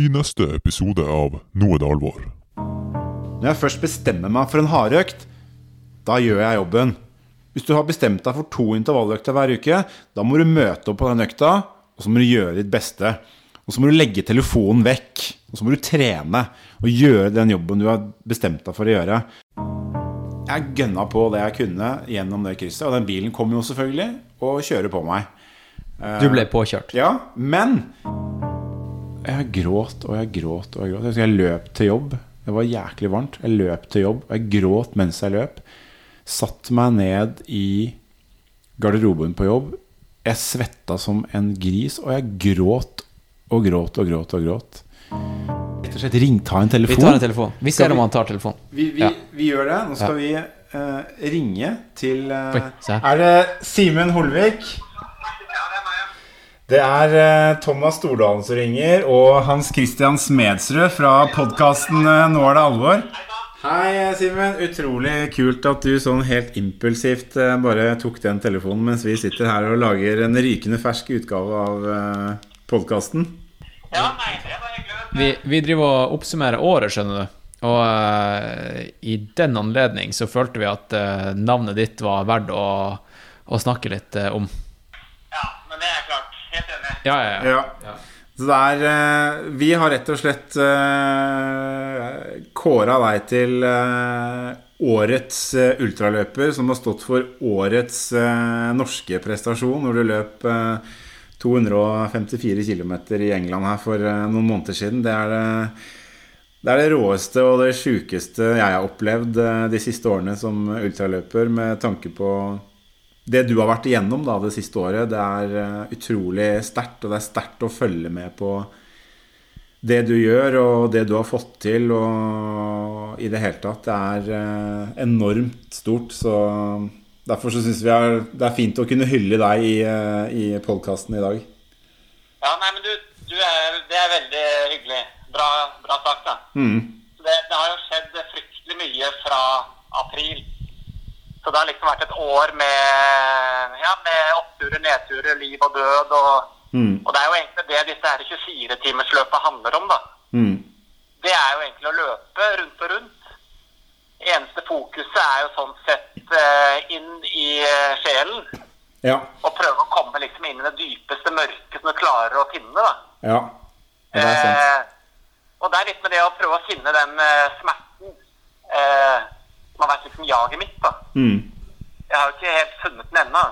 i neste episode av Nå er det alvor. Når jeg først bestemmer meg for en hardøkt, da gjør jeg jobben. Hvis du har bestemt deg for to intervalløkter hver uke, da må du møte opp på den økta, og så må du gjøre ditt beste. Og så må du legge telefonen vekk, og så må du trene og gjøre den jobben du har bestemt deg for å gjøre. Jeg gønna på det jeg kunne gjennom det krysset, og den bilen kom jo selvfølgelig og kjører på meg. Du ble påkjørt. Ja, men jeg gråt og jeg gråt og jeg gråt. Jeg jeg løp til jobb. Det var jæklig varmt. Jeg løp til jobb, og jeg gråt mens jeg løp. Satt meg ned i garderoben på jobb. Jeg svetta som en gris, og jeg gråt og gråt og gråt og gråt. Rett og slett ring, ta en telefon. Vi tar en telefon. Vi ser om han tar telefon. Vi, vi, Ja. vi gjør det. Nå skal vi uh, ringe til uh, Oi. Er det Simen Holvik? Det er eh, Thomas Stordalen som ringer, og Hans Christian Smedsrud fra podkasten Nå er det alvor. Hei, eh, Simen. Utrolig kult at du sånn helt impulsivt eh, bare tok den telefonen mens vi sitter her og lager en rykende fersk utgave av uh, podkasten. Ja. Vi, vi driver og oppsummerer året, skjønner du. Og uh, i den anledning så følte vi at uh, navnet ditt var verdt å, å snakke litt uh, om. Ja, men det er klart. Helt enig. Ja, ja, ja. Så det er eh, Vi har rett og slett uh, kåra deg til uh, årets eh, ultraløper, som har stått for årets uh, norske prestasjon når du løp uh, 254 km i England her for eh, noen måneder siden. Det er det, det er det råeste og det sjukeste jeg har opplevd eh, de siste årene som ultraløper, med tanke på det du har vært igjennom da, det siste året, det er eh, utrolig sterkt. Og det er sterkt å følge med på det du gjør, og det du har fått til. Og i det hele tatt. Det er eh, enormt stort. Så derfor så syns vi er, det er fint å kunne hylle deg i, uh, i podkasten i dag. Ja, nei, men du, du er, det er veldig hyggelig. Bra, bra sagt, da. Mm. Det, det har jo skjedd fryktelig mye fra april. Så det har liksom vært et år med, ja, med oppturer, nedturer, liv og død. Og, Mm. og det er jo egentlig det disse her 24-timersløpet handler om, da. Mm. Det er jo egentlig å løpe rundt og rundt. Eneste fokuset er jo sånn sett eh, inn i eh, sjelen. Ja. Og prøve å komme liksom inn i det dypeste mørket som du klarer å finne. da. ja. Det er sant. Eh, og det er litt med det å prøve å finne den eh, smerten eh, som veit liksom jaget mitt. da. Mm. Jeg har jo ikke helt funnet den ennå.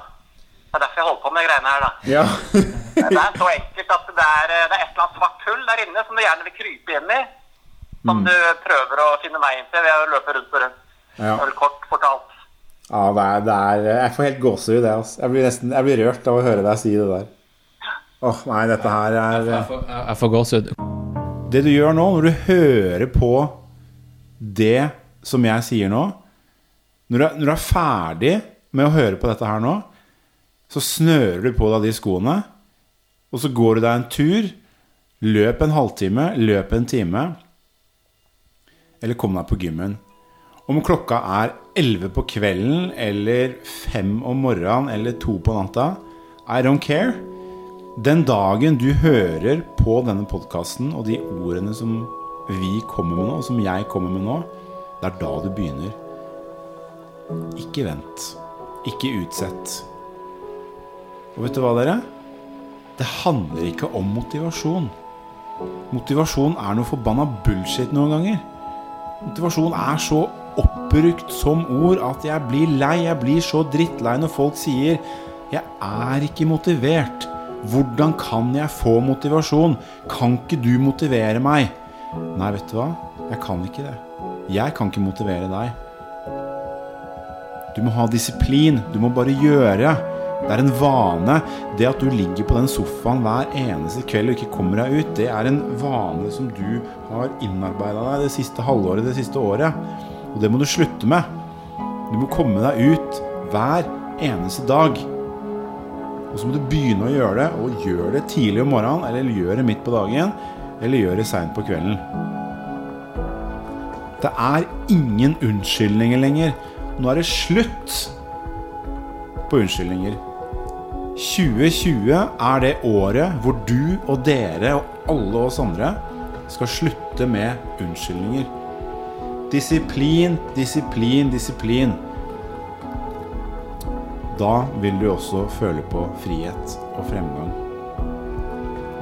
Det er derfor jeg holder på med de greiene her. da. Ja. Det er så enkelt at det er, eh, det er et eller annet svart hull der inne som du gjerne vil krype inn i. Som Mm. du prøver å finne veien til ved å løpe rundt og rundt. Ja. Eller kort fortalt. ja det er, det er Jeg får helt gåsehud, jeg. Altså. Jeg blir nesten jeg blir rørt av å høre deg si det der. Åh, nei, dette her er Jeg får, jeg jeg får gåsehud. Det du gjør nå, når du hører på det som jeg sier nå Når du er, når du er ferdig med å høre på dette her nå, så snører du på deg de skoene, og så går du deg en tur. Løp en halvtime, løp en time. Eller kom deg på gymmen. Om klokka er 11 på kvelden, eller 5 om morgenen, eller 2 på natta I don't care. Den dagen du hører på denne podkasten og de ordene som vi kommer med nå, og som jeg kommer med nå, det er da du begynner. Ikke vent. Ikke utsett. Og vet du hva, dere? Det handler ikke om motivasjon. Motivasjon er noe forbanna bullshit noen ganger. Motivasjon er så oppbrukt som ord at jeg blir lei. Jeg blir så drittlei når folk sier 'Jeg er ikke motivert'. Hvordan kan jeg få motivasjon? Kan ikke du motivere meg? Nei, vet du hva? Jeg kan ikke det. Jeg kan ikke motivere deg. Du må ha disiplin. Du må bare gjøre. Det er en vane. Det at du ligger på den sofaen hver eneste kveld og ikke kommer deg ut, det er en vane som du har innarbeida deg det siste halvåret, det siste året. Og det må du slutte med. Du må komme deg ut hver eneste dag. Og så må du begynne å gjøre det, og gjør det tidlig om morgenen, eller gjør det midt på dagen, eller gjør det seint på kvelden. Det er ingen unnskyldninger lenger. Nå er det slutt på unnskyldninger. 2020 er det året hvor du og dere og alle oss andre skal slutte med unnskyldninger. Disiplin, disiplin, disiplin. Da vil du også føle på frihet og fremgang.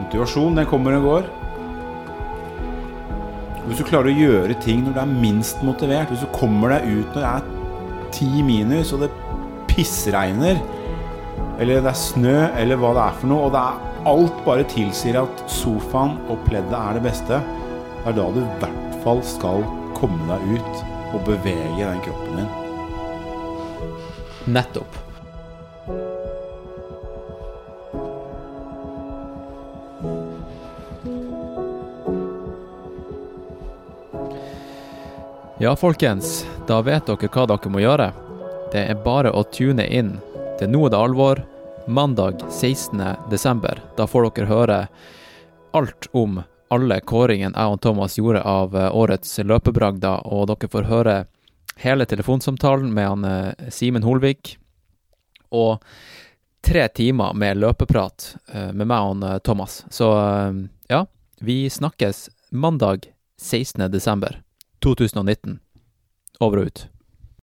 Motivasjon, den kommer og går. Hvis du klarer å gjøre ting når du er minst motivert, hvis du kommer deg ut når det er ti minus og det pissregner, eller det er snø, eller hva det er for noe, og det er alt bare tilsier at sofaen og pleddet er det beste, det er da du i hvert fall skal komme deg ut og bevege den kroppen din. Nettopp. Ja, folkens, da vet dere hva dere må gjøre. Det er bare å tune inn til Nå er det alvor, mandag 16. desember. Da får dere høre alt om alle kåringene jeg og Thomas gjorde av eh, årets løpebragder, og dere får høre hele telefonsamtalen med han eh, Simen Holvik, og tre timer med løpeprat eh, med meg og han, Thomas. Så ja, vi snakkes mandag 16. desember 2019. Over og ut.